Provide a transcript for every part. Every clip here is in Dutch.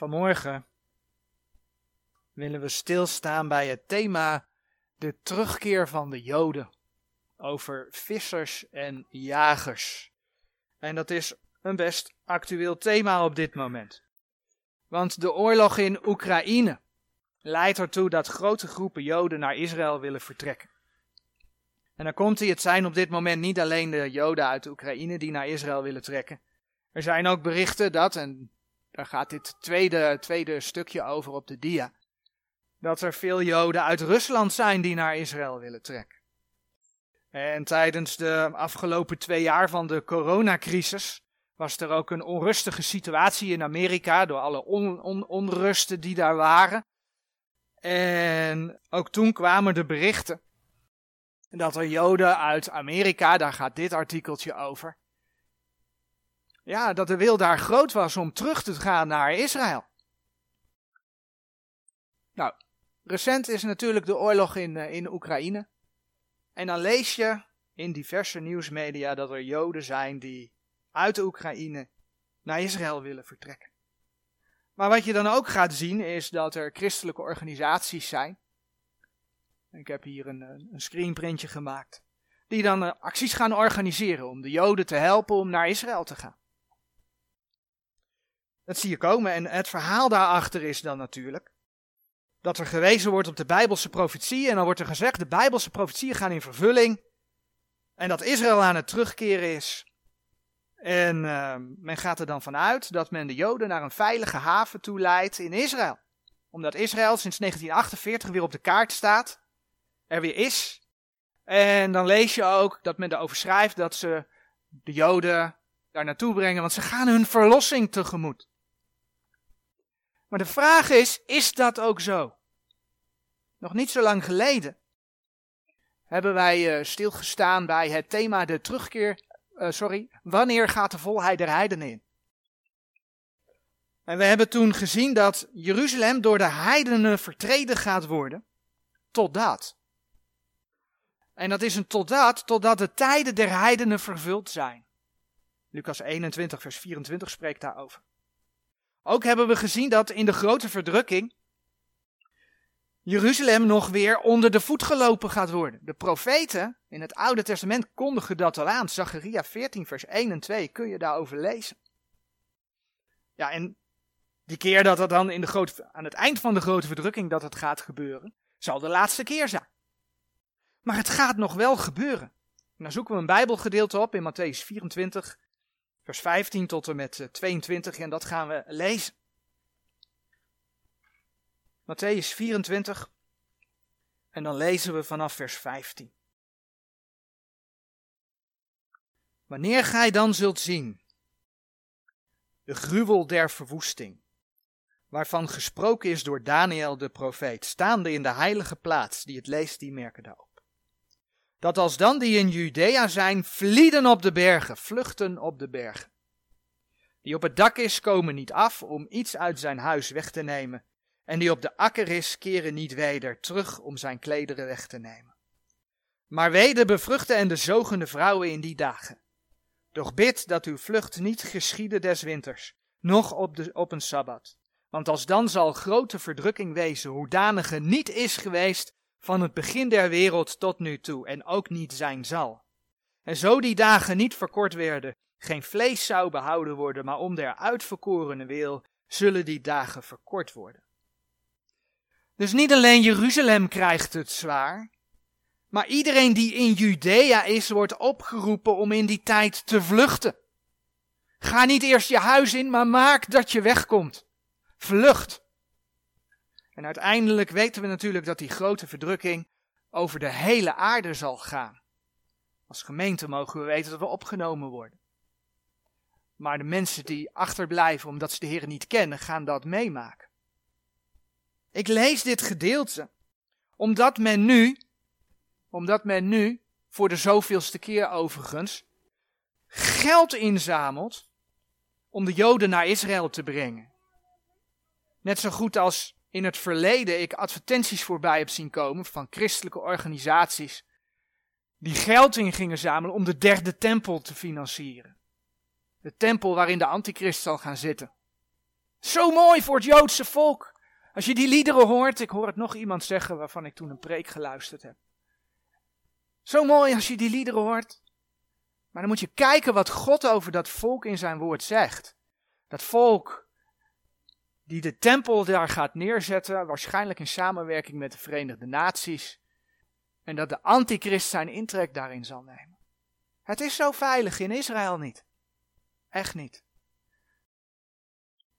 Vanmorgen willen we stilstaan bij het thema de terugkeer van de Joden over vissers en jagers. En dat is een best actueel thema op dit moment. Want de oorlog in Oekraïne leidt ertoe dat grote groepen Joden naar Israël willen vertrekken. En dan komt hij, het zijn op dit moment niet alleen de Joden uit Oekraïne die naar Israël willen trekken. Er zijn ook berichten dat, en daar gaat dit tweede, tweede stukje over op de dia, dat er veel Joden uit Rusland zijn die naar Israël willen trekken. En tijdens de afgelopen twee jaar van de coronacrisis was er ook een onrustige situatie in Amerika door alle on, onrusten die daar waren. En ook toen kwamen de berichten dat er Joden uit Amerika, daar gaat dit artikeltje over, ja, dat de wil daar groot was om terug te gaan naar Israël. Nou, recent is natuurlijk de oorlog in, uh, in Oekraïne. En dan lees je in diverse nieuwsmedia dat er Joden zijn die uit de Oekraïne naar Israël willen vertrekken. Maar wat je dan ook gaat zien is dat er christelijke organisaties zijn. Ik heb hier een, een screenprintje gemaakt. Die dan uh, acties gaan organiseren om de Joden te helpen om naar Israël te gaan. Dat zie je komen en het verhaal daarachter is dan natuurlijk dat er gewezen wordt op de Bijbelse profetieën en dan wordt er gezegd de Bijbelse profetieën gaan in vervulling en dat Israël aan het terugkeren is. En uh, men gaat er dan vanuit dat men de Joden naar een veilige haven toe leidt in Israël. Omdat Israël sinds 1948 weer op de kaart staat, er weer is. En dan lees je ook dat men erover schrijft dat ze de Joden daar naartoe brengen, want ze gaan hun verlossing tegemoet. Maar de vraag is, is dat ook zo? Nog niet zo lang geleden hebben wij uh, stilgestaan bij het thema de terugkeer, uh, sorry, wanneer gaat de volheid der heidenen in? En we hebben toen gezien dat Jeruzalem door de heidenen vertreden gaat worden, totdat. En dat is een totdat, totdat de tijden der heidenen vervuld zijn. Lucas 21, vers 24 spreekt daarover. Ook hebben we gezien dat in de grote verdrukking Jeruzalem nog weer onder de voet gelopen gaat worden. De profeten in het Oude Testament kondigen dat al aan. Zacharia 14, vers 1 en 2 kun je daarover lezen. Ja, en die keer dat dat dan in de grote, aan het eind van de grote verdrukking dat het gaat gebeuren, zal de laatste keer zijn. Maar het gaat nog wel gebeuren. En dan zoeken we een Bijbelgedeelte op in Matthäus 24, vers 15 tot en met 22 en dat gaan we lezen. Matthäus 24 en dan lezen we vanaf vers 15. Wanneer gij dan zult zien de gruwel der verwoesting, waarvan gesproken is door Daniel de profeet, staande in de heilige plaats, die het leest, die merken daarop dat als dan die in Judea zijn, vlieden op de bergen, vluchten op de bergen. Die op het dak is, komen niet af om iets uit zijn huis weg te nemen. En die op de akker is, keren niet weder terug om zijn klederen weg te nemen. Maar wee de bevruchte en de zogende vrouwen in die dagen. Doch bid dat uw vlucht niet geschiede des winters, noch op, de, op een sabbat. Want als dan zal grote verdrukking wezen, hoedanige niet is geweest van het begin der wereld tot nu toe en ook niet zijn zal. En zo die dagen niet verkort werden, geen vlees zou behouden worden, maar om der uitverkorene wil, zullen die dagen verkort worden. Dus niet alleen Jeruzalem krijgt het zwaar, maar iedereen die in Judea is, wordt opgeroepen om in die tijd te vluchten. Ga niet eerst je huis in, maar maak dat je wegkomt. Vlucht. En uiteindelijk weten we natuurlijk dat die grote verdrukking over de hele aarde zal gaan. Als gemeente mogen we weten dat we opgenomen worden. Maar de mensen die achterblijven omdat ze de Heer niet kennen, gaan dat meemaken. Ik lees dit gedeelte omdat men nu, omdat men nu, voor de zoveelste keer overigens, geld inzamelt om de Joden naar Israël te brengen. Net zo goed als in het verleden ik advertenties voorbij heb zien komen van christelijke organisaties die geld in gingen zamelen om de derde tempel te financieren. De tempel waarin de antichrist zal gaan zitten. Zo mooi voor het Joodse volk. Als je die liederen hoort, ik hoor het nog iemand zeggen waarvan ik toen een preek geluisterd heb. Zo mooi als je die liederen hoort. Maar dan moet je kijken wat God over dat volk in zijn woord zegt. Dat volk die de tempel daar gaat neerzetten, waarschijnlijk in samenwerking met de Verenigde Naties. En dat de antichrist zijn intrek daarin zal nemen. Het is zo veilig in Israël niet. Echt niet.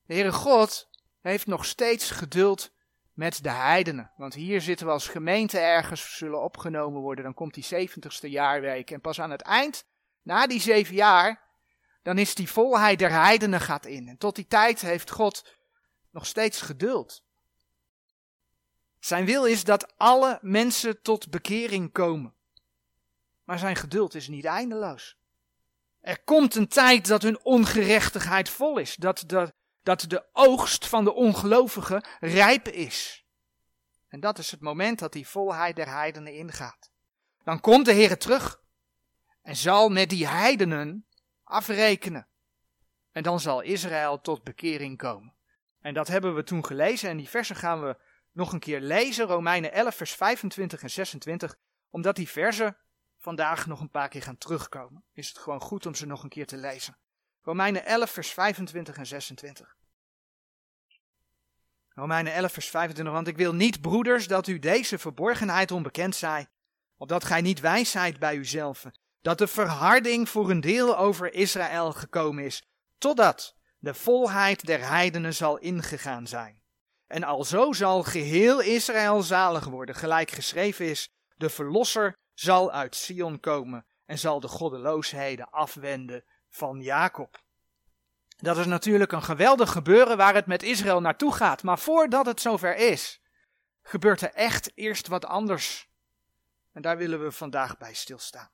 De Heere God heeft nog steeds geduld met de heidenen. Want hier zitten we als gemeente ergens, zullen opgenomen worden. Dan komt die zeventigste jaarweek. En pas aan het eind, na die zeven jaar, dan is die volheid der heidenen gaat in. En tot die tijd heeft God nog steeds geduld. Zijn wil is dat alle mensen tot bekering komen. Maar zijn geduld is niet eindeloos. Er komt een tijd dat hun ongerechtigheid vol is, dat de, dat de oogst van de ongelovigen rijp is. En dat is het moment dat die volheid der heidenen ingaat. Dan komt de Heer terug en zal met die heidenen afrekenen. En dan zal Israël tot bekering komen. En dat hebben we toen gelezen en die versen gaan we nog een keer lezen. Romeinen 11, vers 25 en 26. Omdat die versen vandaag nog een paar keer gaan terugkomen, is het gewoon goed om ze nog een keer te lezen. Romeinen 11, vers 25 en 26. Romeinen 11, vers 25. Want ik wil niet, broeders, dat u deze verborgenheid onbekend zij, opdat gij niet wijs zijt bij uzelf, dat de verharding voor een deel over Israël gekomen is, totdat de volheid der heidenen zal ingegaan zijn. En alzo zal geheel Israël zalig worden, gelijk geschreven is, de verlosser zal uit Sion komen en zal de goddeloosheden afwenden van Jacob. Dat is natuurlijk een geweldig gebeuren waar het met Israël naartoe gaat. Maar voordat het zover is, gebeurt er echt eerst wat anders. En daar willen we vandaag bij stilstaan.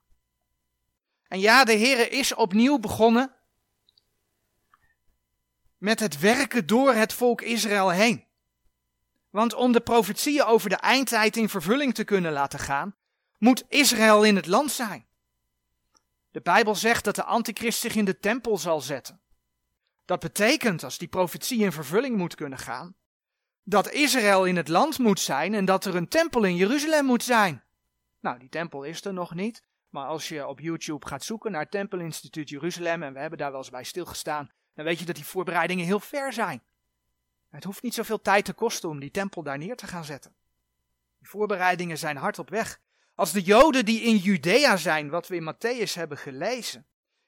En ja, de Heere is opnieuw begonnen met het werken door het volk Israël heen. Want om de profetieën over de eindtijd in vervulling te kunnen laten gaan, moet Israël in het land zijn. De Bijbel zegt dat de antichrist zich in de tempel zal zetten. Dat betekent, als die profetie in vervulling moet kunnen gaan, dat Israël in het land moet zijn en dat er een tempel in Jeruzalem moet zijn. Nou, die tempel is er nog niet, maar als je op YouTube gaat zoeken naar Tempelinstituut Jeruzalem, en we hebben daar wel eens bij stilgestaan, dan weet je dat die voorbereidingen heel ver zijn. Het hoeft niet zoveel tijd te kosten om die tempel daar neer te gaan zetten. Die voorbereidingen zijn hard op weg. Als de Joden die in Judea zijn, wat we in Matthäus hebben gelezen,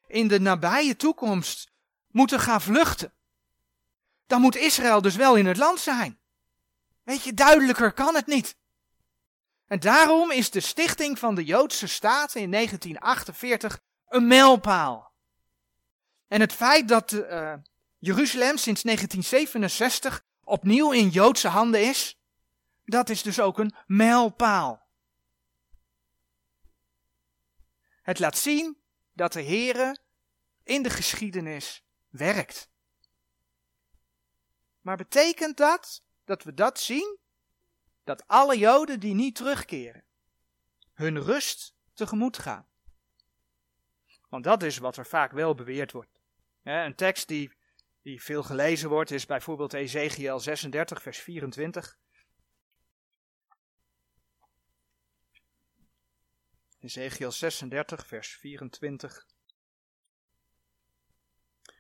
in de nabije toekomst moeten gaan vluchten, dan moet Israël dus wel in het land zijn. Weet je, duidelijker kan het niet. En daarom is de stichting van de Joodse staat in 1948 een mijlpaal. En het feit dat uh, Jeruzalem sinds 1967 opnieuw in Joodse handen is, dat is dus ook een mijlpaal. Het laat zien dat de Heere in de geschiedenis werkt. Maar betekent dat dat we dat zien? Dat alle Joden die niet terugkeren, hun rust tegemoet gaan. Want dat is wat er vaak wel beweerd wordt. Een tekst die, die veel gelezen wordt is bijvoorbeeld Ezekiel 36, vers 24. Ezekiel 36, vers 24.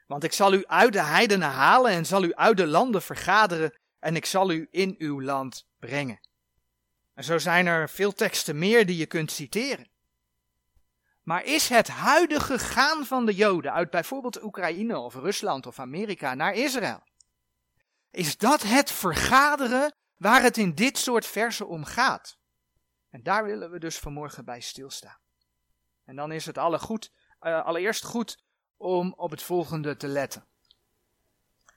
Want ik zal u uit de heidenen halen en zal u uit de landen vergaderen en ik zal u in uw land brengen. En zo zijn er veel teksten meer die je kunt citeren. Maar is het huidige gaan van de Joden uit bijvoorbeeld Oekraïne of Rusland of Amerika naar Israël, is dat het vergaderen waar het in dit soort versen om gaat? En daar willen we dus vanmorgen bij stilstaan. En dan is het alle goed, uh, allereerst goed om op het volgende te letten.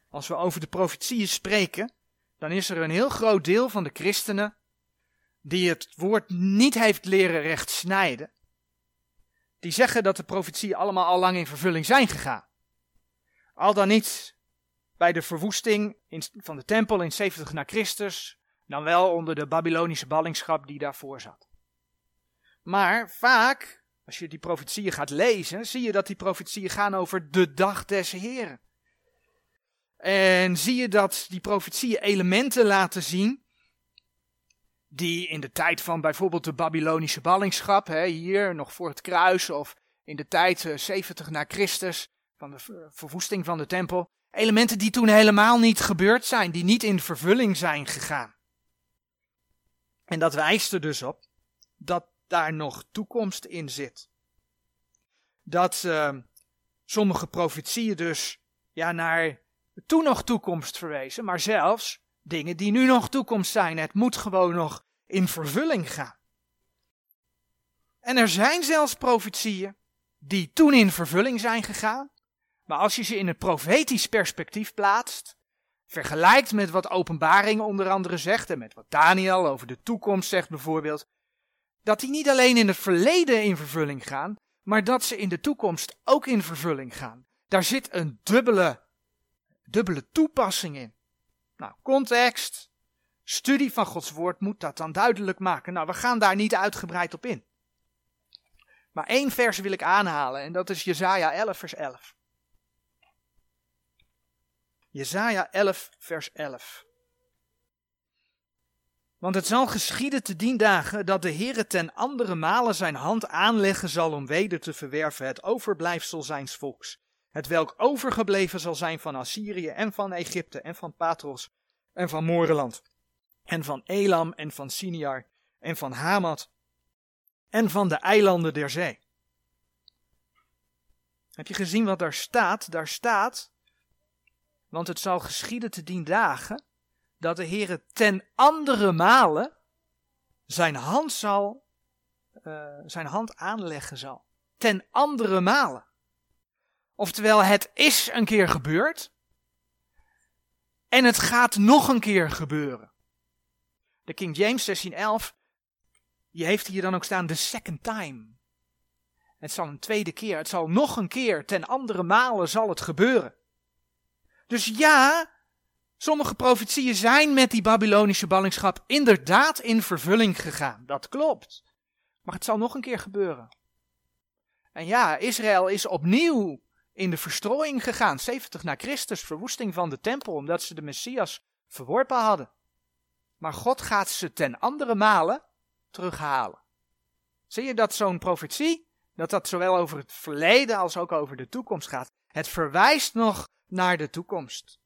Als we over de profetieën spreken, dan is er een heel groot deel van de christenen die het woord niet heeft leren recht snijden. Die zeggen dat de profetieën allemaal al lang in vervulling zijn gegaan. Al dan niet bij de verwoesting van de tempel in 70 na Christus, dan wel onder de Babylonische ballingschap die daarvoor zat. Maar vaak, als je die profetieën gaat lezen, zie je dat die profetieën gaan over de dag des Heren. En zie je dat die profetieën elementen laten zien die in de tijd van bijvoorbeeld de Babylonische ballingschap, hè, hier nog voor het kruis of in de tijd 70 na Christus van de verwoesting van de tempel, elementen die toen helemaal niet gebeurd zijn, die niet in vervulling zijn gegaan. En dat wijst er dus op dat daar nog toekomst in zit. Dat uh, sommige profetieën dus ja, naar toen nog toekomst verwezen, maar zelfs dingen die nu nog toekomst zijn. Het moet gewoon nog in vervulling gaan. En er zijn zelfs profetieën die toen in vervulling zijn gegaan, maar als je ze in een profetisch perspectief plaatst, vergelijkt met wat openbaring onder andere zegt en met wat Daniel over de toekomst zegt bijvoorbeeld, dat die niet alleen in het verleden in vervulling gaan, maar dat ze in de toekomst ook in vervulling gaan. Daar zit een dubbele, dubbele toepassing in. Nou, context, studie van Gods woord moet dat dan duidelijk maken. Nou, we gaan daar niet uitgebreid op in. Maar één vers wil ik aanhalen en dat is Jesaja 11 vers 11. Jesaja 11 vers 11. Want het zal geschieden te dien dagen dat de Heere ten andere malen zijn hand aanleggen zal om weder te verwerven het overblijfsel zijns volks. Het welk overgebleven zal zijn van Assyrië en van Egypte en van Patros en van Moreland en van Elam en van Siniar en van Hamat en van de eilanden der zee. Heb je gezien wat daar staat? Daar staat, want het zal geschieden te dien dagen, dat de Heere ten andere male zijn hand zal, uh, zijn hand aanleggen zal. Ten andere male. Oftewel, het is een keer gebeurd. En het gaat nog een keer gebeuren. De King James 1611, die heeft hier dan ook staan the second time. Het zal een tweede keer, het zal nog een keer, ten andere male zal het gebeuren. Dus ja, sommige profetieën zijn met die Babylonische ballingschap inderdaad in vervulling gegaan. Dat klopt. Maar het zal nog een keer gebeuren. En ja, Israël is opnieuw in de verstrooiing gegaan. 70 na Christus, verwoesting van de tempel, omdat ze de Messias verworpen hadden. Maar God gaat ze ten andere malen terughalen. Zie je dat zo'n profetie, dat dat zowel over het verleden als ook over de toekomst gaat? Het verwijst nog naar de toekomst.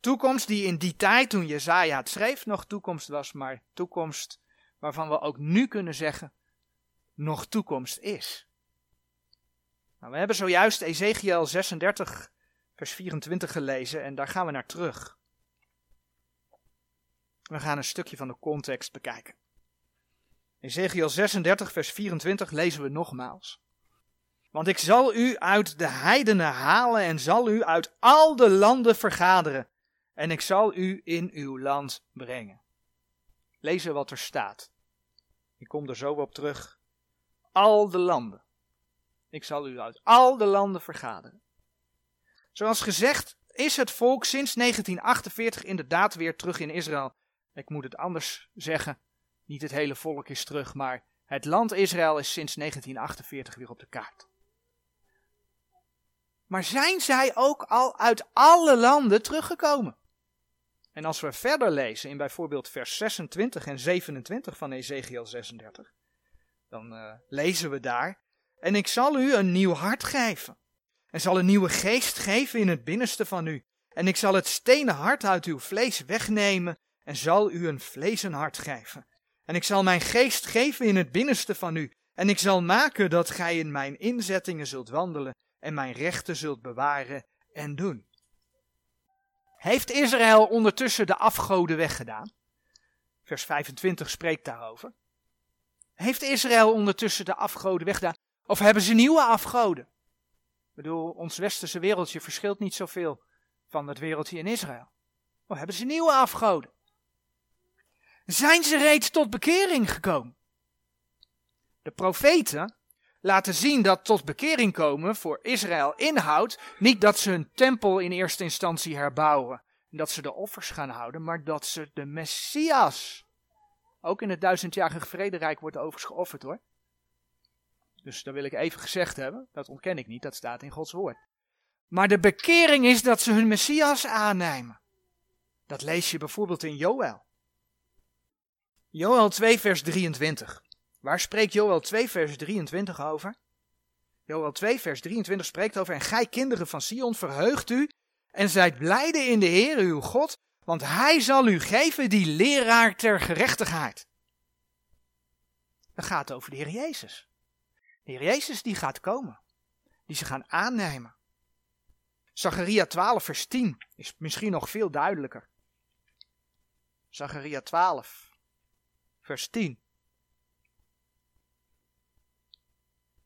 Toekomst die in die tijd toen Jezaja het schreef nog toekomst was, maar toekomst waarvan we ook nu kunnen zeggen nog toekomst is. Nou, we hebben zojuist Ezekiel 36 vers 24 gelezen en daar gaan we naar terug. We gaan een stukje van de context bekijken. Ezekiel 36 vers 24 lezen we nogmaals. Want ik zal u uit de heidenen halen en zal u uit al de landen vergaderen. En ik zal u in uw land brengen. Lezen wat er staat. Ik kom er zo op terug. Al de landen. Ik zal u uit al de landen vergaderen. Zoals gezegd is het volk sinds 1948 inderdaad weer terug in Israël. Ik moet het anders zeggen. Niet het hele volk is terug, maar het land Israël is sinds 1948 weer op de kaart. Maar zijn zij ook al uit alle landen teruggekomen? En als we verder lezen in bijvoorbeeld vers 26 en 27 van Ezekiel 36, dan uh, lezen we daar: En ik zal u een nieuw hart geven, en zal een nieuwe geest geven in het binnenste van u. En ik zal het stenen hart uit uw vlees wegnemen, en zal u een vleesen hart geven. En ik zal mijn geest geven in het binnenste van u, en ik zal maken dat gij in mijn inzettingen zult wandelen, en mijn rechten zult bewaren en doen. Heeft Israël ondertussen de afgoden weggedaan? Vers 25 spreekt daarover. Heeft Israël ondertussen de afgoden weggedaan? Of hebben ze nieuwe afgoden? Ik bedoel, ons westerse wereldje verschilt niet zoveel van het wereldje in Israël. Of hebben ze nieuwe afgoden? Zijn ze reeds tot bekering gekomen? De profeten laten zien dat tot bekering komen voor Israël inhoudt niet dat ze hun tempel in eerste instantie herbouwen en dat ze de offers gaan houden, maar dat ze de Messias, ook in het duizendjarige vrederijk wordt overigens geofferd hoor. Dus dat wil ik even gezegd hebben, dat ontken ik niet, dat staat in Gods woord. Maar de bekering is dat ze hun Messias aannemen. Dat lees je bijvoorbeeld in Joël. Joël 2 vers 23. Waar spreekt Joël 2 vers 23 over? Joël 2 vers 23 spreekt over en gij kinderen van Sion verheugt u en zijt blijde in de Heer uw God, want hij zal u geven die leraar ter gerechtigheid. Dat gaat over de Heer Jezus. De Heer Jezus die gaat komen. Die ze gaan aannemen. Zacharia 12 vers 10 is misschien nog veel duidelijker. Zacharia 12 vers 10.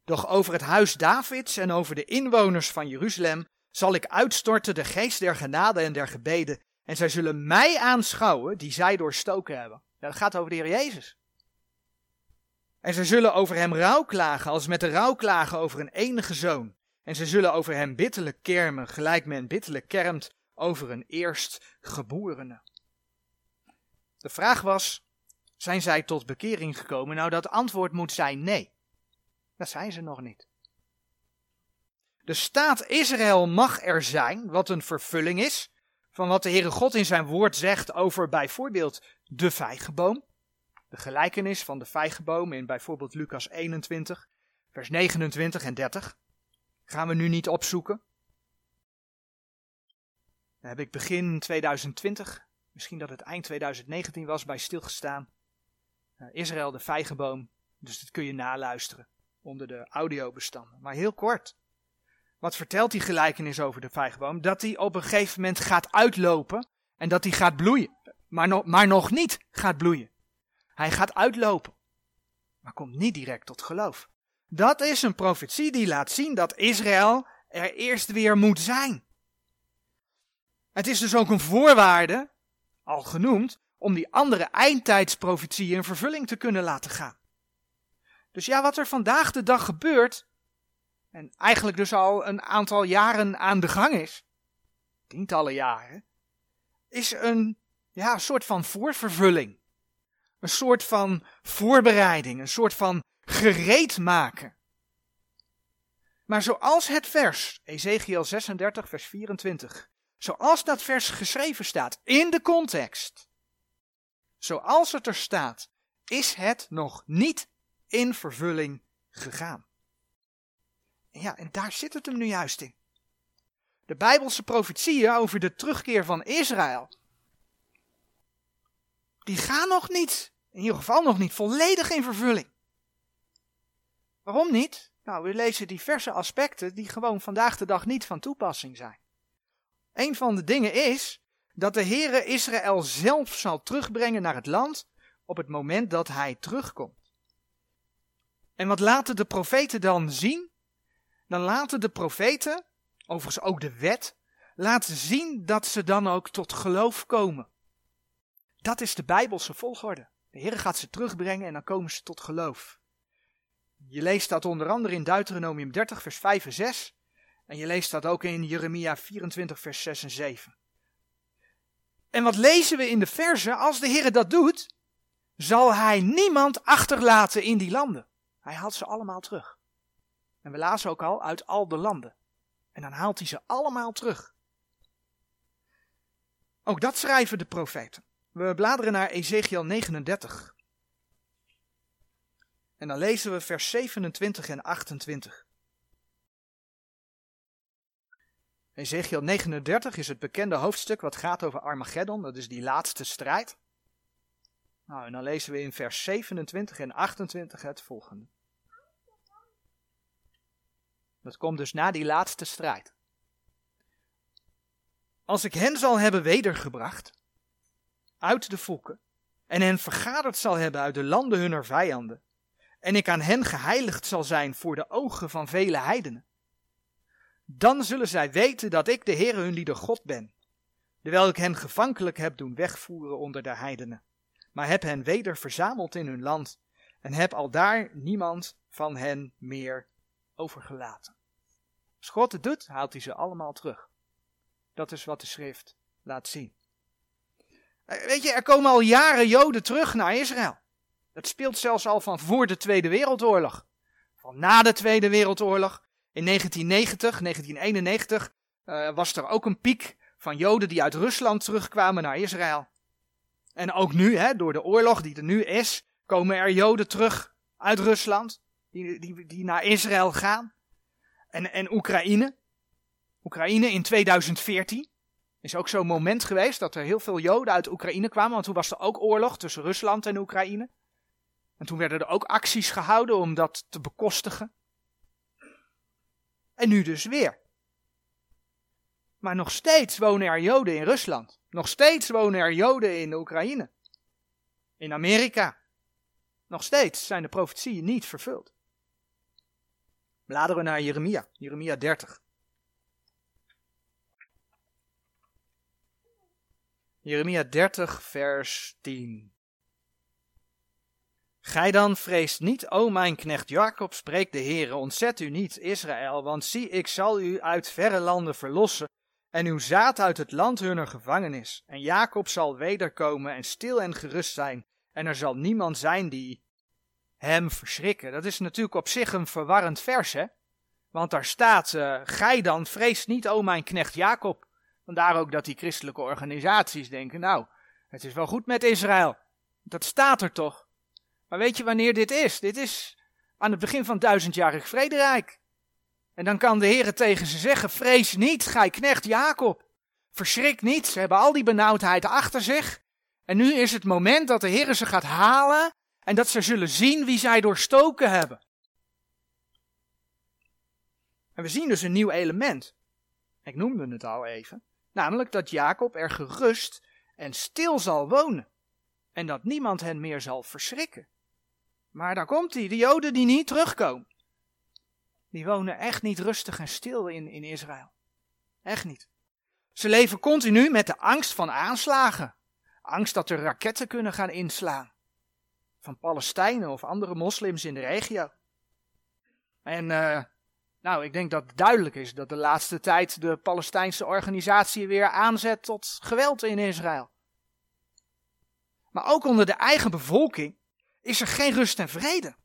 Doch over het huis Davids en over de inwoners van Jeruzalem zal ik uitstorten de geest der genade en der gebeden. En zij zullen mij aanschouwen die zij doorstoken hebben. dat gaat over de Heer Jezus. En zij zullen over hem rouw klagen als met de rouw klagen over een enige zoon. En zij zullen over hem bitterlijk kermen, gelijk men bitterlijk kermt over een eerstgeborene. De vraag was, zijn zij tot bekering gekomen? Nou, dat antwoord moet zijn nee. Dat zijn ze nog niet. De staat Israël mag er zijn, wat een vervulling is van wat de Heere God in zijn woord zegt over bijvoorbeeld de vijgenboom. De gelijkenis van de vijgenboom in bijvoorbeeld Lucas 21, vers 29 en 30. Gaan we nu niet opzoeken. Daar heb ik begin 2020, misschien dat het eind 2019 was, bij stilgestaan. Uh, Israël, de vijgenboom. Dus dat kun je naluisteren onder de audiobestanden. Maar heel kort. Wat vertelt die gelijkenis over de vijgenboom? Dat hij op een gegeven moment gaat uitlopen en dat hij gaat bloeien. Maar, maar nog niet gaat bloeien. Hij gaat uitlopen, maar komt niet direct tot geloof. Dat is een profetie die laat zien dat Israël er eerst weer moet zijn. Het is dus ook een voorwaarde, al genoemd, om die andere eindtijdsprofetieën in vervulling te kunnen laten gaan. Dus ja, wat er vandaag de dag gebeurt, en eigenlijk dus al een aantal jaren aan de gang is, tientallen jaren, is een ja, soort van voorvervulling. Een soort van voorbereiding, een soort van gereed maken. Maar zoals het vers, Ezekiel 36, vers 24, zoals dat vers geschreven staat in de context, zoals het er staat, is het nog niet in vervulling gegaan. Ja, en daar zit het hem nu juist in. De Bijbelse profetieën over de terugkeer van Israël, die gaan nog niet, in ieder geval nog niet volledig in vervulling. Waarom niet? Nou, we lezen diverse aspecten die gewoon vandaag de dag niet van toepassing zijn. Een van de dingen is dat de Heere Israël zelf zal terugbrengen naar het land op het moment dat hij terugkomt. En wat laten de profeten dan zien? Dan laten de profeten, overigens ook de wet, laten zien dat ze dan ook tot geloof komen. Dat is de Bijbelse volgorde. De Heer gaat ze terugbrengen en dan komen ze tot geloof. Je leest dat onder andere in Deuteronomium 30, vers 5 en 6. En je leest dat ook in Jeremia 24, vers 6 en 7. En wat lezen we in de verse? Als de Heer dat doet, zal hij niemand achterlaten in die landen. Hij haalt ze allemaal terug. En we lazen ook al uit al de landen. En dan haalt hij ze allemaal terug. Ook dat schrijven de profeten. We bladeren naar Ezekiel 39. En dan lezen we vers 27 en 28. Ezekiel 39 is het bekende hoofdstuk wat gaat over Armageddon, dat is die laatste strijd. Nou, en dan lezen we in vers 27 en 28 het volgende. Dat komt dus na die laatste strijd. Als ik hen zal hebben wedergebracht uit de volken en hen vergaderd zal hebben uit de landen hunner vijanden, en ik aan hen geheiligd zal zijn voor de ogen van vele heidenen. Dan zullen zij weten dat ik de Heere hun lieder God ben, terwijl ik hen gevankelijk heb doen wegvoeren onder de heidenen, maar heb hen weder verzameld in hun land, en heb al daar niemand van hen meer overgelaten. Als God het doet, haalt hij ze allemaal terug. Dat is wat de schrift laat zien. Eh, weet je, er komen al jaren Joden terug naar Israël. Dat speelt zelfs al van voor de Tweede Wereldoorlog. Van na de Tweede Wereldoorlog. In 1990, 1991 uh, was er ook een piek van Joden die uit Rusland terugkwamen naar Israël. En ook nu, hè, door de oorlog die er nu is, komen er Joden terug uit Rusland, die, die, die naar Israël gaan. En, en Oekraïne. Oekraïne in 2014 is ook zo'n moment geweest dat er heel veel Joden uit Oekraïne kwamen, want toen was er ook oorlog tussen Rusland en Oekraïne. En toen werden er ook acties gehouden om dat te bekostigen. En nu dus weer. Maar nog steeds wonen er Joden in Rusland. Nog steeds wonen er Joden in Oekraïne. In Amerika. Nog steeds zijn de profetieën niet vervuld. Bladeren we naar Jeremia, Jeremia 30. Jeremia 30, vers 10. Gij dan vreest niet, o mijn knecht Jacob, spreekt de Heere, ontzet u niet, Israël, want zie, ik zal u uit verre landen verlossen, en uw zaad uit het land hunner gevangenis. En Jacob zal wederkomen en stil en gerust zijn, en er zal niemand zijn die hem verschrikken. Dat is natuurlijk op zich een verwarrend vers, hè? Want daar staat, uh, gij dan vreest niet, o mijn knecht Jacob. Vandaar ook dat die christelijke organisaties denken, nou, het is wel goed met Israël. Dat staat er toch. Maar weet je wanneer dit is? Dit is aan het begin van duizendjarig vrederijk. En dan kan de Heer tegen ze zeggen, vrees niet, gij knecht Jacob. Verschrik niet, ze hebben al die benauwdheid achter zich. En nu is het moment dat de Heer ze gaat halen en dat ze zullen zien wie zij doorstoken hebben. En we zien dus een nieuw element. Ik noemde het al even. Namelijk dat Jacob er gerust en stil zal wonen. En dat niemand hen meer zal verschrikken. Maar daar komt hij, de Joden die niet terugkomen. Die wonen echt niet rustig en stil in, in Israël. Echt niet. Ze leven continu met de angst van aanslagen. Angst dat er raketten kunnen gaan inslaan. Van Palestijnen of andere moslims in de regio. En uh, nou, ik denk dat het duidelijk is dat de laatste tijd de Palestijnse organisatie weer aanzet tot geweld in Israël. Maar ook onder de eigen bevolking is er geen rust en vrede.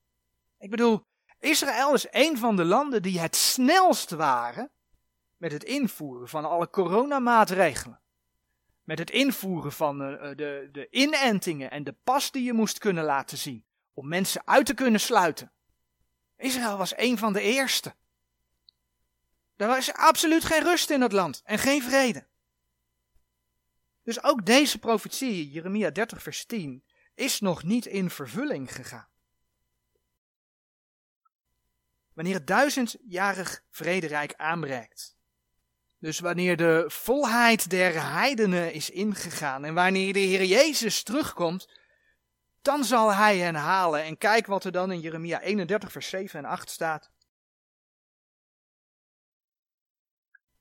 Ik bedoel, Israël is een van de landen die het snelst waren met het invoeren van alle coronamaatregelen. Met het invoeren van de, eh, de, de inentingen en de pas die je moest kunnen laten zien. Om mensen uit te kunnen sluiten. Israël was een van de eerste. Er was absoluut geen rust in het land en geen vrede. Dus ook deze profetie, Jeremia 30, vers 10, is nog niet in vervulling gegaan. Wanneer het duizendjarig vrederijk aanbreekt. Dus wanneer de volheid der heidenen is ingegaan en wanneer de Heer Jezus terugkomt, dan zal hij hen halen. En kijk wat er dan in Jeremia 31, vers 7 en 8 staat.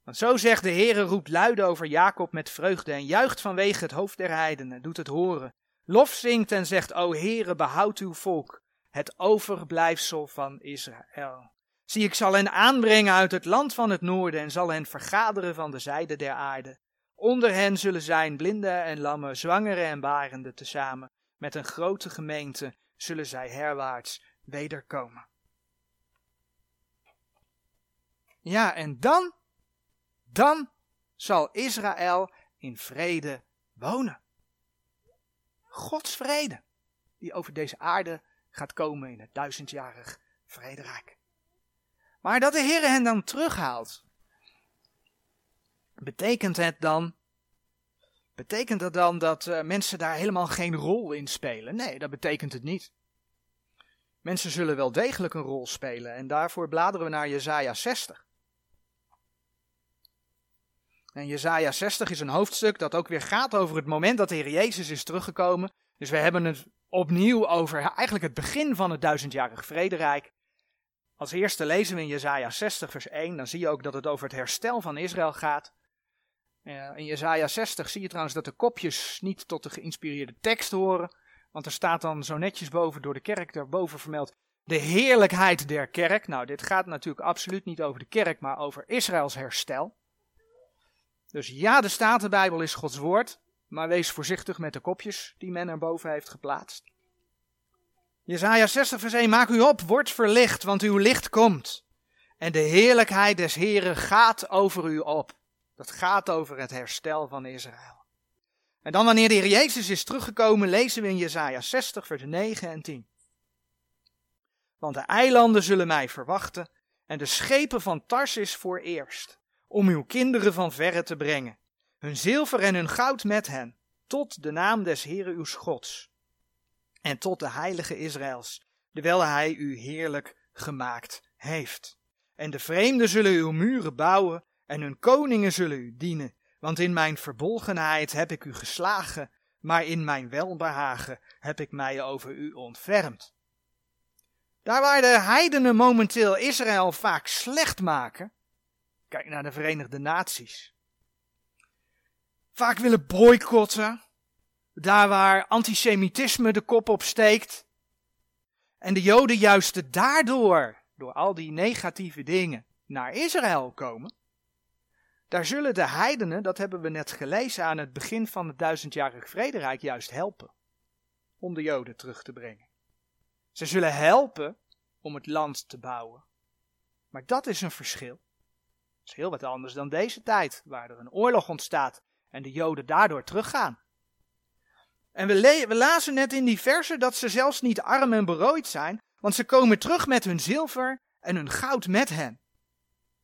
Want zo zegt de Heere, roept luid over Jacob met vreugde en juicht vanwege het hoofd der heidenen, doet het horen. Lof zingt en zegt, o Heere, behoud uw volk, het overblijfsel van Israël. Zie, ik zal hen aanbrengen uit het land van het noorden en zal hen vergaderen van de zijde der aarde. Onder hen zullen zijn blinden en lammen, zwangere en barenden tezamen. Met een grote gemeente zullen zij herwaarts wederkomen. Ja, en dan dan zal Israël in vrede wonen. Gods vrede, die over deze aarde gaat komen in het duizendjarig vrederijk. Maar dat de Heer hen dan terughaalt, betekent het dan, betekent dat dan dat uh, mensen daar helemaal geen rol in spelen? Nee, dat betekent het niet. Mensen zullen wel degelijk een rol spelen en daarvoor bladeren we naar Jesaja 60. En Jezaja 60 is een hoofdstuk dat ook weer gaat over het moment dat de Heer Jezus is teruggekomen. Dus we hebben het opnieuw over eigenlijk het begin van het duizendjarig vrederijk. Als eerste lezen we in Jezaja 60 vers 1, dan zie je ook dat het over het herstel van Israël gaat. Uh, in Jezaja 60 zie je trouwens dat de kopjes niet tot de geïnspireerde tekst horen. Want er staat dan zo netjes boven door de kerk daarboven vermeld de heerlijkheid der kerk. Nou, dit gaat natuurlijk absoluut niet over de kerk, maar over Israëls herstel. Dus ja, de Statenbijbel is Gods woord, maar wees voorzichtig met de kopjes die men erboven heeft geplaatst. Jezaja 60 vers 1, maak u op, word verlicht, want uw licht komt. En de heerlijkheid des Heren gaat over u op. Dat gaat over het herstel van Israël. En dan wanneer de Heer Jezus is teruggekomen, lezen we in Jesaja 60, vers 9 en 10. Want de eilanden zullen mij verwachten en de schepen van Tarsis voor eerst, om uw kinderen van verre te brengen, hun zilver en hun goud met hen, tot de naam des Heeren uw Gods, en tot de heilige Israëls, terwijl hij u heerlijk gemaakt heeft. En de vreemden zullen uw muren bouwen, en hun koningen zullen u dienen. Want in mijn verbolgenheid heb ik u geslagen, maar in mijn welbehagen heb ik mij over u ontfermd. Daar waar de heidenen momenteel Israël vaak slecht maken, kijk naar de Verenigde Naties, vaak willen boycotten, daar waar antisemitisme de kop opsteekt, en de Joden juist daardoor, door al die negatieve dingen, naar Israël komen, daar zullen de heidenen, dat hebben we net gelezen aan het begin van het duizendjarig vrederijk, juist helpen om de Joden terug te brengen. Ze zullen helpen om het land te bouwen. Maar dat is een verschil. Heel wat anders dan deze tijd, waar er een oorlog ontstaat en de Joden daardoor teruggaan. En we, we lazen net in die versen dat ze zelfs niet arm en berooid zijn, want ze komen terug met hun zilver en hun goud met hen.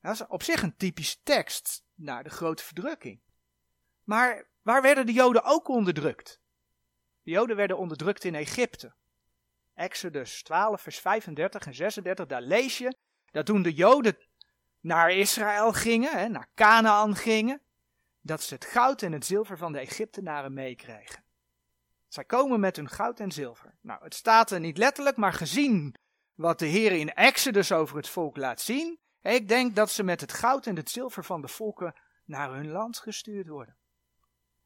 Dat is op zich een typische tekst naar de grote verdrukking. Maar waar werden de Joden ook onderdrukt? De Joden werden onderdrukt in Egypte. Exodus 12, vers 35 en 36, daar lees je dat toen de Joden naar Israël gingen, hè, naar Canaan gingen, dat ze het goud en het zilver van de Egyptenaren meekregen. Zij komen met hun goud en zilver. Nou, het staat er niet letterlijk, maar gezien wat de Heer in Exodus over het volk laat zien, ik denk dat ze met het goud en het zilver van de volken naar hun land gestuurd worden.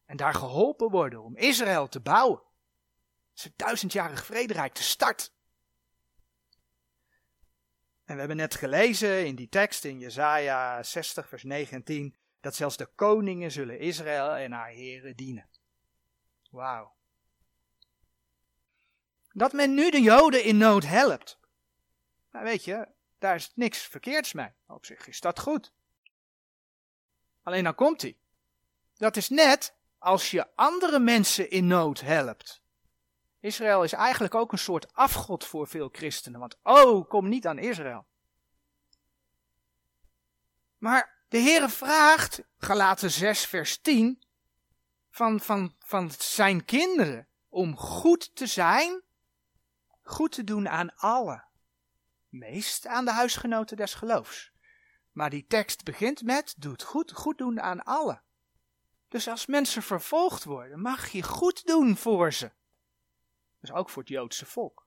En daar geholpen worden om Israël te bouwen. Zijn duizendjarig vrederijk te start. En we hebben net gelezen in die tekst in Jesaja 60 vers 9 en 10 dat zelfs de koningen zullen Israël en haar heren dienen. Wauw. Dat men nu de Joden in nood helpt. Nou weet je, daar is niks verkeerds mee. Op zich is dat goed. Alleen dan komt hij. Dat is net als je andere mensen in nood helpt. Israël is eigenlijk ook een soort afgod voor veel christenen, want oh, kom niet aan Israël. Maar de Heere vraagt, Galaten 6 vers 10, van, van, van zijn kinderen om goed te zijn, goed te doen aan allen meest aan de huisgenoten des geloofs. Maar die tekst begint met, doet goed, goed doen aan allen. Dus als mensen vervolgd worden, mag je goed doen voor ze. Dus ook voor het Joodse volk.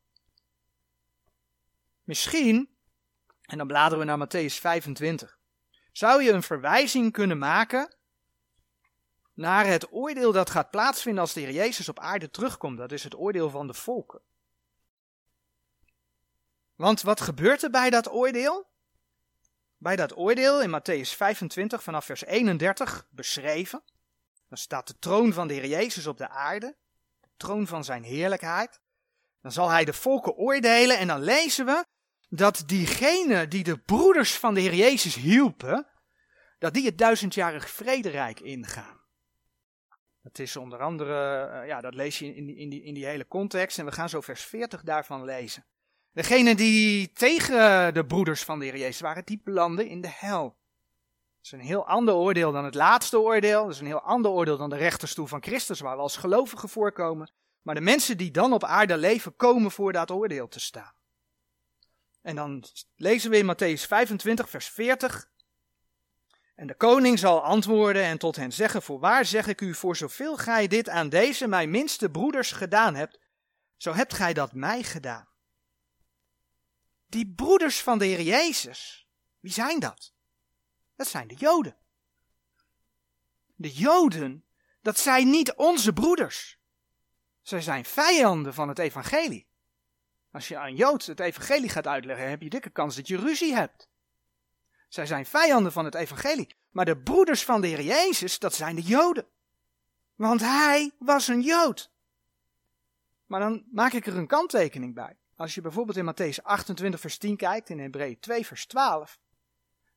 Misschien, en dan bladeren we naar Matthäus 25, zou je een verwijzing kunnen maken naar het oordeel dat gaat plaatsvinden als de Heer Jezus op aarde terugkomt. Dat is het oordeel van de volken. Want wat gebeurt er bij dat oordeel? Bij dat oordeel in Matthäus 25 vanaf vers 31 beschreven. Dan staat de troon van de Heer Jezus op de aarde, de troon van zijn heerlijkheid. Dan zal hij de volken oordelen en dan lezen we dat diegenen die de broeders van de Heer Jezus hielpen, dat die het duizendjarig vrederijk ingaan. Dat is onder andere, eh, ja, dat lees je in die, in, die, in die hele context en we gaan zo vers 40 daarvan lezen. Degenen die tegen de broeders van de Heer Jezus waren, die belanden in de hel. Dat is een heel ander oordeel dan het laatste oordeel. Dat is een heel ander oordeel dan de rechterstoel van Christus, waar we als gelovigen voorkomen. Maar de mensen die dan op aarde leven, komen voor dat oordeel te staan. En dan lezen we in Matthäus 25, vers 40. En de koning zal antwoorden en tot hen zeggen: Voorwaar zeg ik u, voor zoveel gij dit aan deze mijn minste broeders gedaan hebt, zo hebt gij dat mij gedaan. Die broeders van de Heer Jezus, wie zijn dat? Dat zijn de Joden. De Joden, dat zijn niet onze broeders. Zij zijn vijanden van het evangelie. Als je aan Jood het evangelie gaat uitleggen, heb je dikke kans dat je ruzie hebt. Zij zijn vijanden van het evangelie. Maar de broeders van de Heer Jezus, dat zijn de Joden. Want hij was een Jood. Maar dan maak ik er een kanttekening bij. Als je bijvoorbeeld in Matthäus 28 vers 10 kijkt, in Hebreeën 2 vers 12,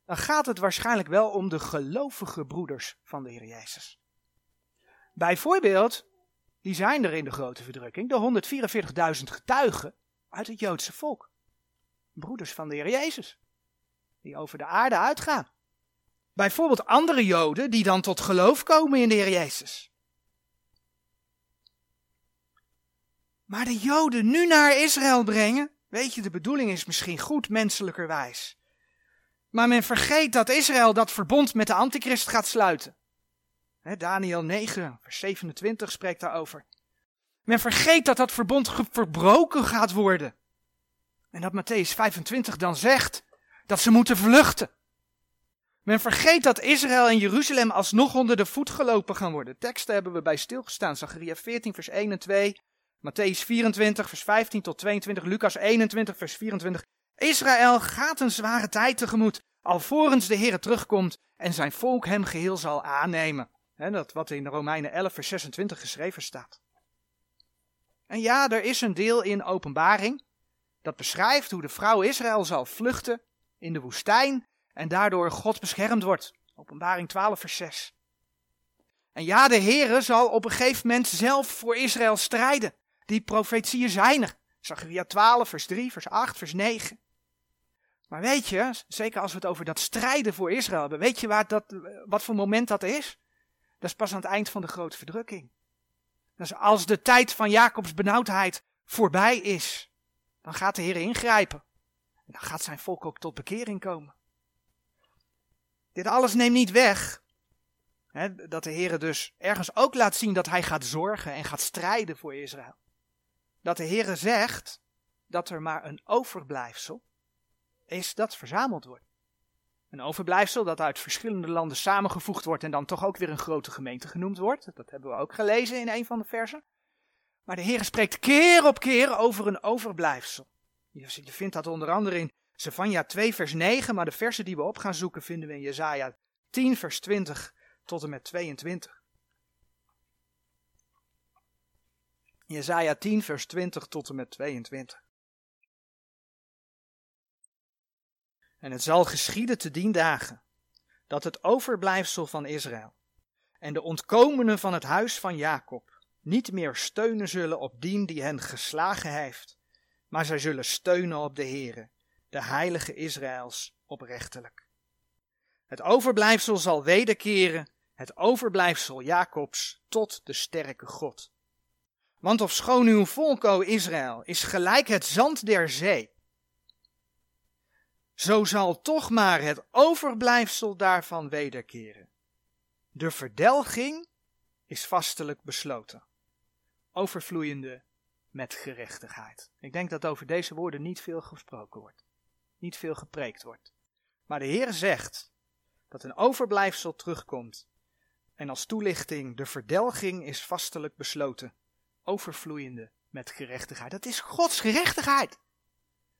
dan gaat het waarschijnlijk wel om de gelovige broeders van de Heer Jezus. Bijvoorbeeld, die zijn er in de grote verdrukking, de 144.000 getuigen uit het Joodse volk. Broeders van de Heer Jezus, die over de aarde uitgaan. Bijvoorbeeld andere Joden die dan tot geloof komen in de Heer Jezus. Maar de Joden nu naar Israël brengen, weet je, de bedoeling is misschien goed menselijkerwijs. Maar men vergeet dat Israël dat verbond met de antichrist gaat sluiten. Daniel 9, vers 27 spreekt daarover. Men vergeet dat dat verbond verbroken gaat worden. En dat Matthäus 25 dan zegt dat ze moeten vluchten. Men vergeet dat Israël en Jeruzalem alsnog onder de voet gelopen gaan worden. Teksten hebben we bij stilgestaan. Zachariah 14, vers 1 en 2. Matthäus 24, vers 15 tot 22. Lucas 21, vers 24. Israël gaat een zware tijd tegemoet, alvorens de Heer terugkomt en zijn volk hem geheel zal aannemen. Dat wat in Romeinen 11, vers 26 geschreven staat. En ja, er is een deel in openbaring dat beschrijft hoe de vrouw Israël zal vluchten in de woestijn en daardoor God beschermd wordt. Openbaring 12, vers 6. En ja, de Heere zal op een gegeven moment zelf voor Israël strijden. Die profetieën zijn er. Zachariah 12, vers 3, vers 8, vers 9. Maar weet je, zeker als we het over dat strijden voor Israël hebben, weet je waar dat, wat voor moment dat is? Dat is pas aan het eind van de grote verdrukking. Dat is als de tijd van Jacobs benauwdheid voorbij is. Dan gaat de Heer ingrijpen. En dan gaat zijn volk ook tot bekering komen. Dit alles neemt niet weg hè, dat de Heer dus ergens ook laat zien dat hij gaat zorgen en gaat strijden voor Israël. Dat de Heer zegt dat er maar een overblijfsel is dat verzameld wordt. Een overblijfsel dat uit verschillende landen samengevoegd wordt en dan toch ook weer een grote gemeente genoemd wordt. Dat hebben we ook gelezen in een van de versen. Maar de Heer spreekt keer op keer over een overblijfsel. Je vindt dat onder andere in Zevania 2 vers 9, maar de versen die we op gaan zoeken vinden we in Jezaja 10 vers 20 tot en met 22. Jezaja 10 vers 20 tot en met 22. En het zal geschieden te dien dagen, dat het overblijfsel van Israël en de ontkomenen van het huis van Jacob niet meer steunen zullen op dien die hen geslagen heeft, maar zij zullen steunen op de Heere, de heilige Israëls, oprechtelijk. Het overblijfsel zal wederkeren, het overblijfsel Jacobs, tot de sterke God. Want of schoon uw volk, o Israël, is gelijk het zand der zee, zo zal toch maar het overblijfsel daarvan wederkeren. De verdelging is vastelijk besloten, overvloeiende met gerechtigheid. Ik denk dat over deze woorden niet veel gesproken wordt, niet veel gepreekt wordt. Maar de Heer zegt dat een overblijfsel terugkomt en als toelichting de verdelging is vastelijk besloten, overvloeiende met gerechtigheid. Dat is Gods gerechtigheid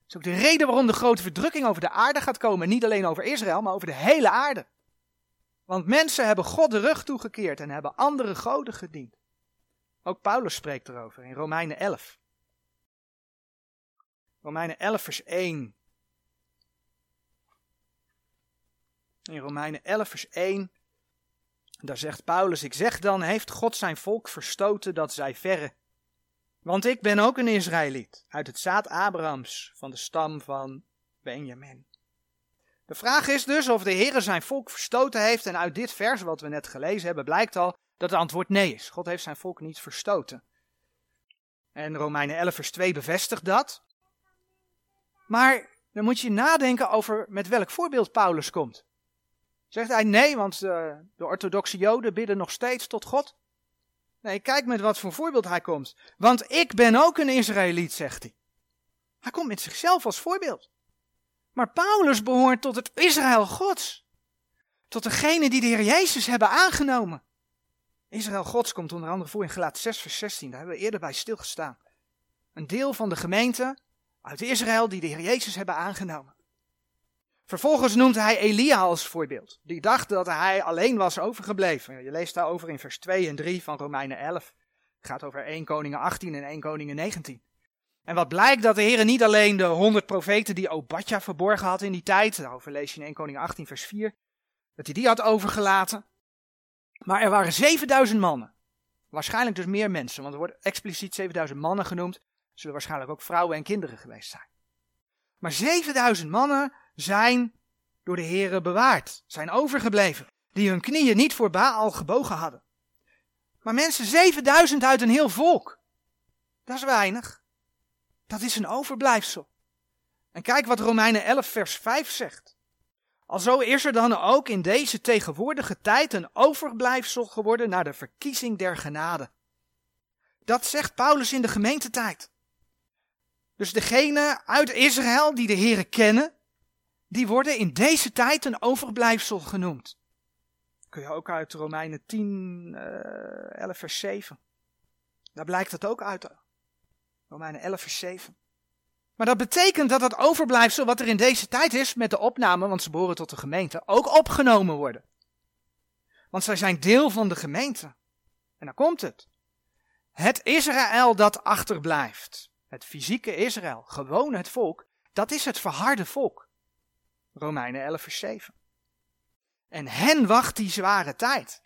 is ook de reden waarom de grote verdrukking over de aarde gaat komen. Niet alleen over Israël, maar over de hele aarde. Want mensen hebben God de rug toegekeerd en hebben andere goden gediend. Ook Paulus spreekt erover in Romeinen 11. Romeinen 11, vers 1. In Romeinen 11, vers 1. Daar zegt Paulus: Ik zeg dan, heeft God zijn volk verstoten dat zij verre want ik ben ook een Israëliet, uit het zaad Abrahams, van de stam van Benjamin. De vraag is dus of de Heer zijn volk verstoten heeft. En uit dit vers, wat we net gelezen hebben, blijkt al dat het antwoord nee is. God heeft zijn volk niet verstoten. En Romeinen 11, vers 2 bevestigt dat. Maar dan moet je nadenken over met welk voorbeeld Paulus komt. Zegt hij nee, want de, eh, de orthodoxe Joden bidden nog steeds tot God? Nee, kijk met wat voor voorbeeld hij komt. Want ik ben ook een Israëliet, zegt hij. Hij komt met zichzelf als voorbeeld. Maar Paulus behoort tot het Israël Gods. Tot degene die de Heer Jezus hebben aangenomen. Israël Gods komt onder andere voor in Gelaat 6 vers 16. Daar hebben we eerder bij stilgestaan. Een deel van de gemeente uit Israël die de Heer Jezus hebben aangenomen. Vervolgens noemt hij Elia als voorbeeld. Die dacht dat hij alleen was overgebleven. Je leest daarover in vers 2 en 3 van Romeinen 11. Het gaat over 1 Koningen 18 en 1 Koningen 19. En wat blijkt dat de Heer niet alleen de honderd profeten die Obadja verborgen had in die tijd, daarover lees je in 1 Koning 18 vers 4, dat hij die had overgelaten. Maar er waren 7000 mannen. Waarschijnlijk dus meer mensen, want er wordt expliciet 7000 mannen genoemd. Zullen waarschijnlijk ook vrouwen en kinderen geweest zijn. Maar 7000 mannen zijn door de Heeren bewaard, zijn overgebleven, die hun knieën niet voor Baal gebogen hadden. Maar mensen, 7000 uit een heel volk. Dat is weinig. Dat is een overblijfsel. En kijk wat Romeinen 11 vers 5 zegt. Alzo is er dan ook in deze tegenwoordige tijd een overblijfsel geworden naar de verkiezing der genade. Dat zegt Paulus in de gemeentetijd. Dus degene uit Israël die de Here kennen, die worden in deze tijd een overblijfsel genoemd. Kun je ook uit Romeinen 10, uh, 11 vers 7. Daar blijkt het ook uit. Romeinen 11 vers 7. Maar dat betekent dat dat overblijfsel wat er in deze tijd is met de opname, want ze behoren tot de gemeente, ook opgenomen worden. Want zij zijn deel van de gemeente. En dan komt het. Het Israël dat achterblijft. Het fysieke Israël, gewoon het volk, dat is het verharde volk. Romeinen 11 vers 7. En hen wacht die zware tijd.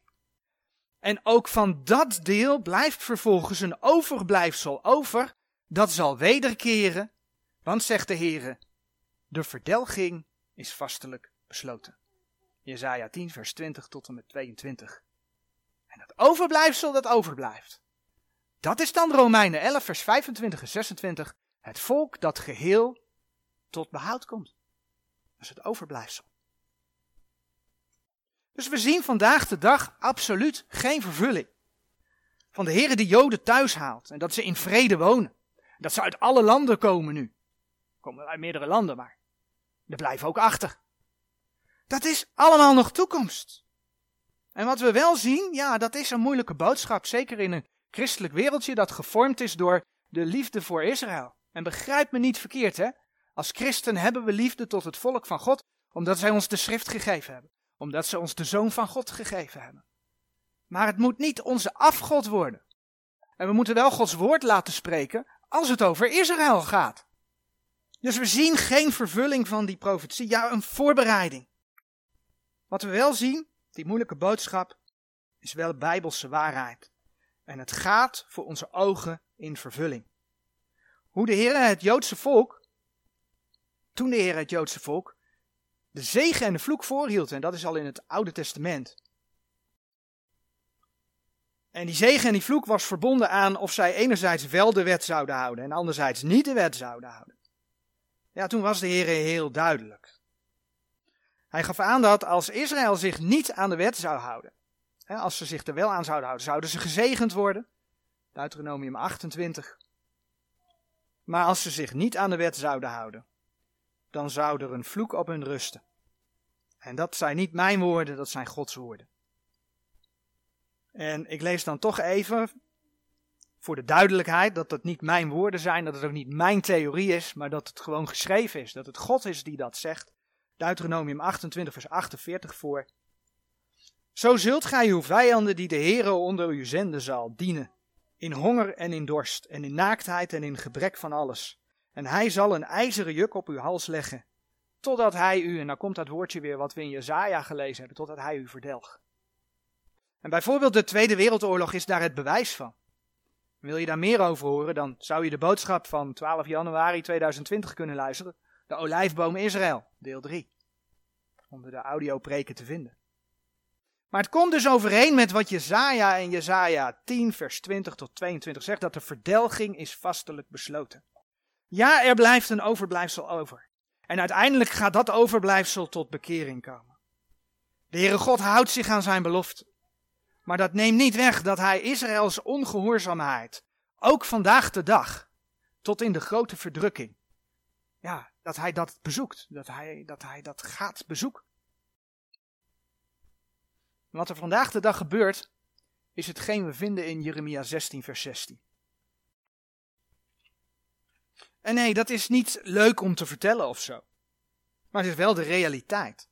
En ook van dat deel blijft vervolgens een overblijfsel over, dat zal wederkeren want zegt de Heere, de verdelging is vastelijk besloten. Jezaja 10 vers 20 tot en met 22. En dat overblijfsel dat overblijft. Dat is dan Romeinen 11 vers 25 en 26. Het volk dat geheel tot behoud komt. Is het overblijfsel. Dus we zien vandaag de dag absoluut geen vervulling. Van de Heere die Joden thuis haalt en dat ze in vrede wonen. Dat ze uit alle landen komen nu komen uit meerdere landen, maar er blijven ook achter. Dat is allemaal nog toekomst. En wat we wel zien, ja, dat is een moeilijke boodschap, zeker in een christelijk wereldje dat gevormd is door de liefde voor Israël. En begrijp me niet verkeerd, hè? Als christen hebben we liefde tot het volk van God, omdat zij ons de schrift gegeven hebben, omdat ze ons de zoon van God gegeven hebben. Maar het moet niet onze afgod worden. En we moeten wel Gods woord laten spreken als het over Israël gaat. Dus we zien geen vervulling van die profetie, ja, een voorbereiding. Wat we wel zien, die moeilijke boodschap, is wel bijbelse waarheid. En het gaat voor onze ogen in vervulling. Hoe de Heer het Joodse volk, toen de Heer het Joodse volk, de zegen en de vloek voorhield, en dat is al in het Oude Testament. En die zegen en die vloek was verbonden aan of zij enerzijds wel de wet zouden houden en anderzijds niet de wet zouden houden. Ja, toen was de Heer heel duidelijk. Hij gaf aan dat als Israël zich niet aan de wet zou houden, hè, als ze zich er wel aan zouden houden, zouden ze gezegend worden. Deuteronomium 28. Maar als ze zich niet aan de wet zouden houden, dan zou er een vloek op hun rusten. En dat zijn niet mijn woorden, dat zijn Gods woorden. En ik lees dan toch even voor de duidelijkheid dat het niet mijn woorden zijn, dat het ook niet mijn theorie is, maar dat het gewoon geschreven is, dat het God is die dat zegt. Deuteronomium 28 vers 48 voor. Zo zult gij uw vijanden die de Heere onder u zenden zal, dienen, in honger en in dorst, en in naaktheid en in gebrek van alles. En hij zal een ijzeren juk op uw hals leggen, totdat hij u, en dan komt dat woordje weer wat we in Jezaja gelezen hebben, totdat hij u verdelgt. En bijvoorbeeld de Tweede Wereldoorlog is daar het bewijs van. Wil je daar meer over horen, dan zou je de boodschap van 12 januari 2020 kunnen luisteren. De olijfboom Israël, deel 3. Onder de audiopreken te vinden. Maar het komt dus overeen met wat Jezaja en Jezaja 10 vers 20 tot 22 zegt, dat de verdelging is vastelijk besloten. Ja, er blijft een overblijfsel over. En uiteindelijk gaat dat overblijfsel tot bekering komen. De Heere God houdt zich aan zijn belofte. Maar dat neemt niet weg dat hij Israëls ongehoorzaamheid, ook vandaag de dag, tot in de grote verdrukking, ja, dat hij dat bezoekt, dat hij dat, hij dat gaat bezoeken. Wat er vandaag de dag gebeurt, is hetgeen we vinden in Jeremia 16, vers 16. En nee, dat is niet leuk om te vertellen of zo. Maar het is wel de realiteit.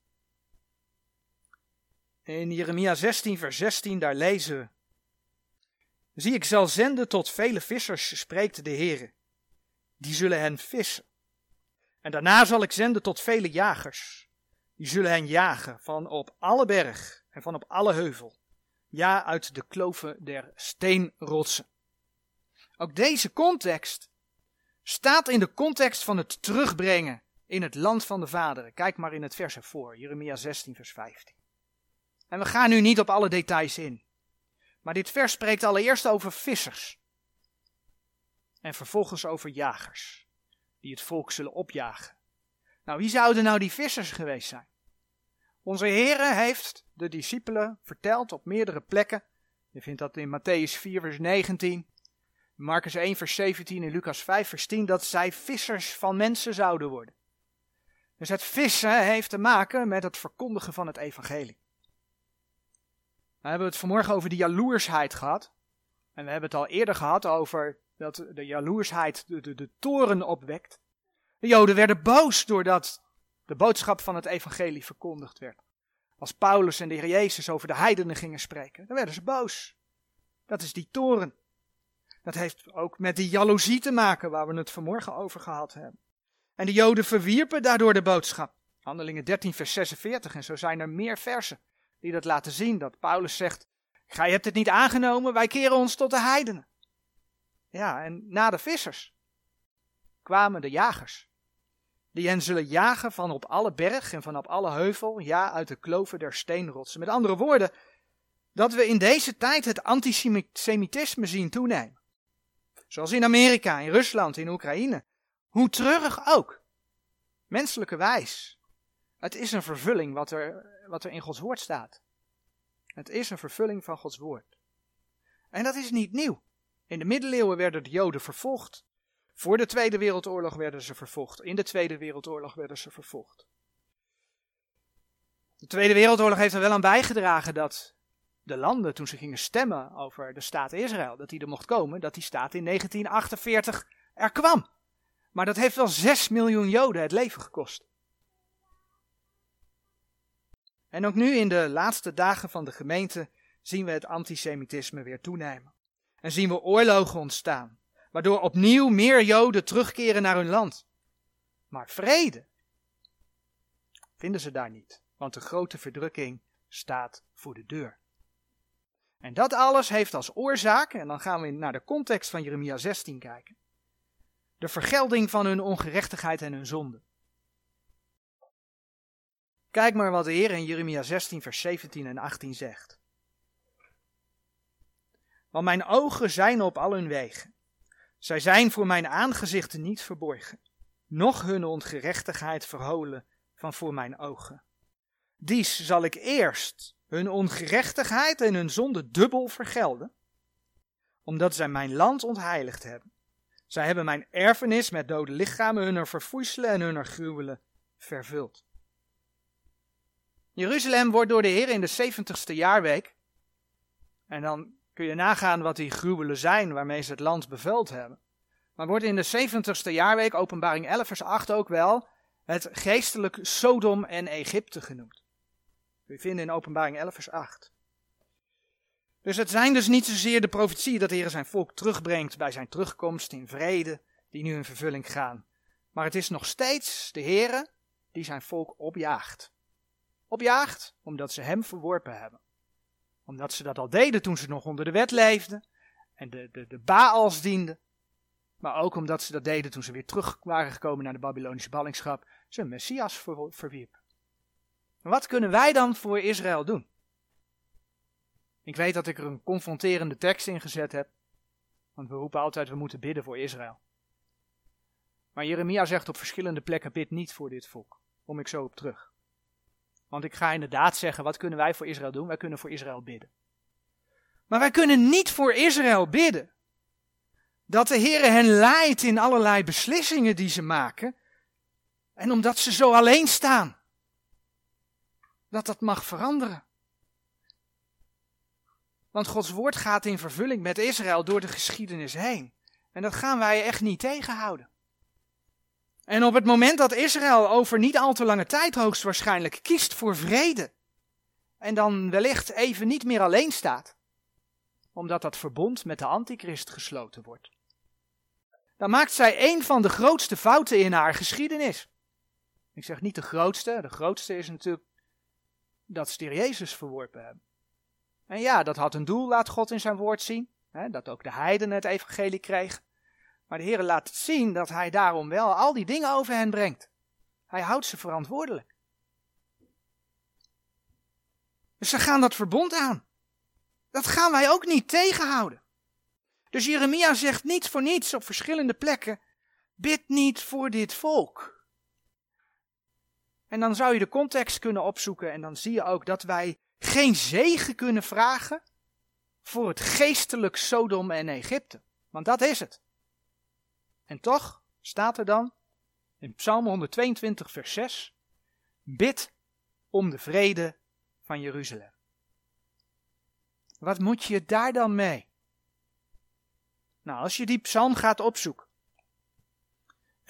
In Jeremia 16, vers 16, daar lezen we. Zie, ik zal zenden tot vele vissers, spreekt de Heere, die zullen hen vissen. En daarna zal ik zenden tot vele jagers. Die zullen hen jagen van op alle berg en van op alle heuvel. Ja, uit de kloven der steenrotsen. Ook deze context staat in de context van het terugbrengen in het land van de vaderen. Kijk maar in het vers ervoor, Jeremia 16, vers 15. En we gaan nu niet op alle details in. Maar dit vers spreekt allereerst over vissers. En vervolgens over jagers, die het volk zullen opjagen. Nou, wie zouden nou die vissers geweest zijn? Onze Heere heeft de discipelen verteld op meerdere plekken. Je vindt dat in Matthäus 4, vers 19, Marcus 1, vers 17 en Lucas 5, vers 10, dat zij vissers van mensen zouden worden. Dus het vissen heeft te maken met het verkondigen van het evangelie. We hebben het vanmorgen over de jaloersheid gehad. En we hebben het al eerder gehad over dat de jaloersheid de, de, toren opwekt. De Joden werden boos doordat de boodschap van het evangelie verkondigd werd. Als Paulus en de Heer Jezus over de heidenen gingen spreken, dan werden ze boos. Dat is die toren. Dat heeft ook met die jaloezie te maken waar we het vanmorgen over gehad hebben. En de Joden verwierpen daardoor de boodschap. Handelingen 13, vers 46. En zo zijn er meer versen die dat laten zien. Dat Paulus zegt: Gij hebt het niet aangenomen, wij keren ons tot de heidenen. Ja, en na de vissers kwamen de jagers. Die hen zullen jagen van op alle berg en van op alle heuvel, ja, uit de kloven der steenrotsen. Met andere woorden, dat we in deze tijd het antisemitisme zien toenemen. Zoals in Amerika, in Rusland, in Oekraïne. Hoe treurig ook. Menselijke wijs. Het is een vervulling wat er, wat er in Gods woord staat. Het is een vervulling van Gods woord. En dat is niet nieuw. In de middeleeuwen werden de Joden vervolgd. Voor de Tweede Wereldoorlog werden ze vervolgd. In de Tweede Wereldoorlog werden ze vervolgd. De Tweede Wereldoorlog heeft er wel aan bijgedragen dat de landen, toen ze gingen stemmen over de staat Israël, dat die er mocht komen, dat die staat in 1948 er kwam. Maar dat heeft wel 6 miljoen Joden het leven gekost. En ook nu in de laatste dagen van de gemeente zien we het antisemitisme weer toenemen. En zien we oorlogen ontstaan, waardoor opnieuw meer Joden terugkeren naar hun land. Maar vrede vinden ze daar niet, want de grote verdrukking staat voor de deur. En dat alles heeft als oorzaak, en dan gaan we naar de context van Jeremia 16 kijken, de vergelding van hun ongerechtigheid en hun zonde. Kijk maar wat de Heer in Jeremia 16, vers 17 en 18 zegt. Want mijn ogen zijn op al hun wegen. Zij zijn voor mijn aangezicht niet verborgen, noch hun ongerechtigheid verholen van voor mijn ogen. Dies zal ik eerst hun ongerechtigheid en hun zonde dubbel vergelden, omdat zij mijn land ontheiligd hebben. Zij hebben mijn erfenis met dode lichamen, hunner verfoeiselen en hunner gruwelen vervuld. Jeruzalem wordt door de Heer in de 70ste jaarweek, en dan kun je nagaan wat die gruwelen zijn waarmee ze het land bevuild hebben, maar wordt in de 70ste jaarweek, openbaring 11 vers 8 ook wel, het geestelijk Sodom en Egypte genoemd. We vinden in openbaring 11 vers 8. Dus het zijn dus niet zozeer de profetieën dat de Heer zijn volk terugbrengt bij zijn terugkomst in vrede, die nu in vervulling gaan. Maar het is nog steeds de Heer die zijn volk opjaagt. Opjaagt omdat ze hem verworpen hebben. Omdat ze dat al deden toen ze nog onder de wet leefden en de, de, de Baals dienden. Maar ook omdat ze dat deden toen ze weer terug waren gekomen naar de Babylonische ballingschap, ze Messias ver, verwierpen. Wat kunnen wij dan voor Israël doen? Ik weet dat ik er een confronterende tekst in gezet heb, want we roepen altijd we moeten bidden voor Israël. Maar Jeremia zegt op verschillende plekken bid niet voor dit volk. Kom ik zo op terug. Want ik ga inderdaad zeggen, wat kunnen wij voor Israël doen? Wij kunnen voor Israël bidden. Maar wij kunnen niet voor Israël bidden. Dat de Heer hen leidt in allerlei beslissingen die ze maken. En omdat ze zo alleen staan. Dat dat mag veranderen. Want Gods woord gaat in vervulling met Israël door de geschiedenis heen. En dat gaan wij echt niet tegenhouden. En op het moment dat Israël over niet al te lange tijd hoogstwaarschijnlijk kiest voor vrede, en dan wellicht even niet meer alleen staat, omdat dat verbond met de antichrist gesloten wordt, dan maakt zij een van de grootste fouten in haar geschiedenis. Ik zeg niet de grootste, de grootste is natuurlijk dat ze de Jezus verworpen hebben. En ja, dat had een doel, laat God in zijn woord zien, hè, dat ook de heidenen het evangelie kregen. Maar de Heer laat zien dat hij daarom wel al die dingen over hen brengt. Hij houdt ze verantwoordelijk. Dus ze gaan dat verbond aan. Dat gaan wij ook niet tegenhouden. Dus Jeremia zegt niet voor niets op verschillende plekken: bid niet voor dit volk. En dan zou je de context kunnen opzoeken en dan zie je ook dat wij geen zegen kunnen vragen voor het geestelijk Sodom en Egypte. Want dat is het. En toch staat er dan in Psalm 122, vers 6: Bid om de vrede van Jeruzalem. Wat moet je daar dan mee? Nou, als je die psalm gaat opzoeken.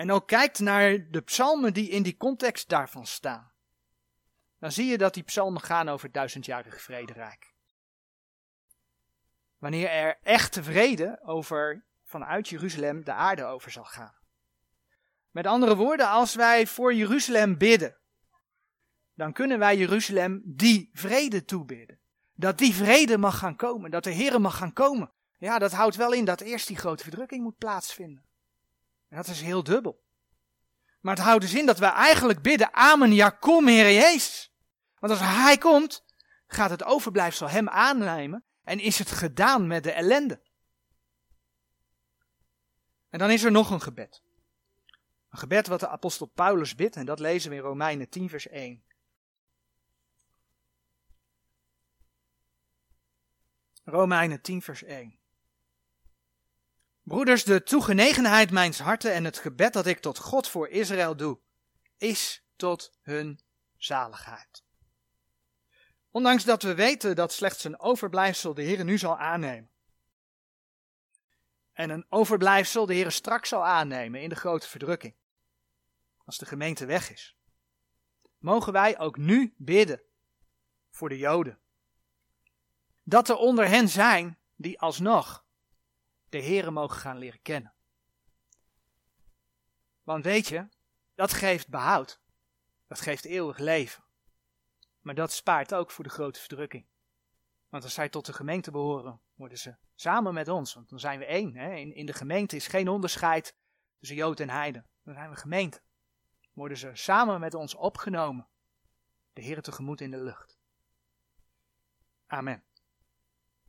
En ook kijkt naar de psalmen die in die context daarvan staan. Dan zie je dat die psalmen gaan over het duizendjarig vrederijk. Wanneer er echte vrede over vanuit Jeruzalem de aarde over zal gaan. Met andere woorden, als wij voor Jeruzalem bidden, dan kunnen wij Jeruzalem die vrede toebidden. Dat die vrede mag gaan komen, dat de Heer mag gaan komen. Ja, dat houdt wel in dat eerst die grote verdrukking moet plaatsvinden. En dat is heel dubbel. Maar het houdt dus in dat we eigenlijk bidden, Amen, ja kom Heer Jezus. Want als Hij komt, gaat het overblijfsel Hem aannemen en is het gedaan met de ellende. En dan is er nog een gebed. Een gebed wat de apostel Paulus bidt en dat lezen we in Romeinen 10 vers 1. Romeinen 10 vers 1. Broeders, de toegenegenheid mijns harten en het gebed dat ik tot God voor Israël doe, is tot hun zaligheid. Ondanks dat we weten dat slechts een overblijfsel de Heer nu zal aannemen. En een overblijfsel de Heer straks zal aannemen in de grote verdrukking. Als de gemeente weg is. Mogen wij ook nu bidden voor de Joden. Dat er onder hen zijn die alsnog de Heere mogen gaan leren kennen. Want weet je, dat geeft behoud. Dat geeft eeuwig leven. Maar dat spaart ook voor de grote verdrukking. Want als zij tot de gemeente behoren, worden ze samen met ons, want dan zijn we één. Hè? In, in de gemeente is geen onderscheid tussen Jood en Heiden. Dan zijn we gemeente. Worden ze samen met ons opgenomen. De Heer tegemoet in de lucht. Amen.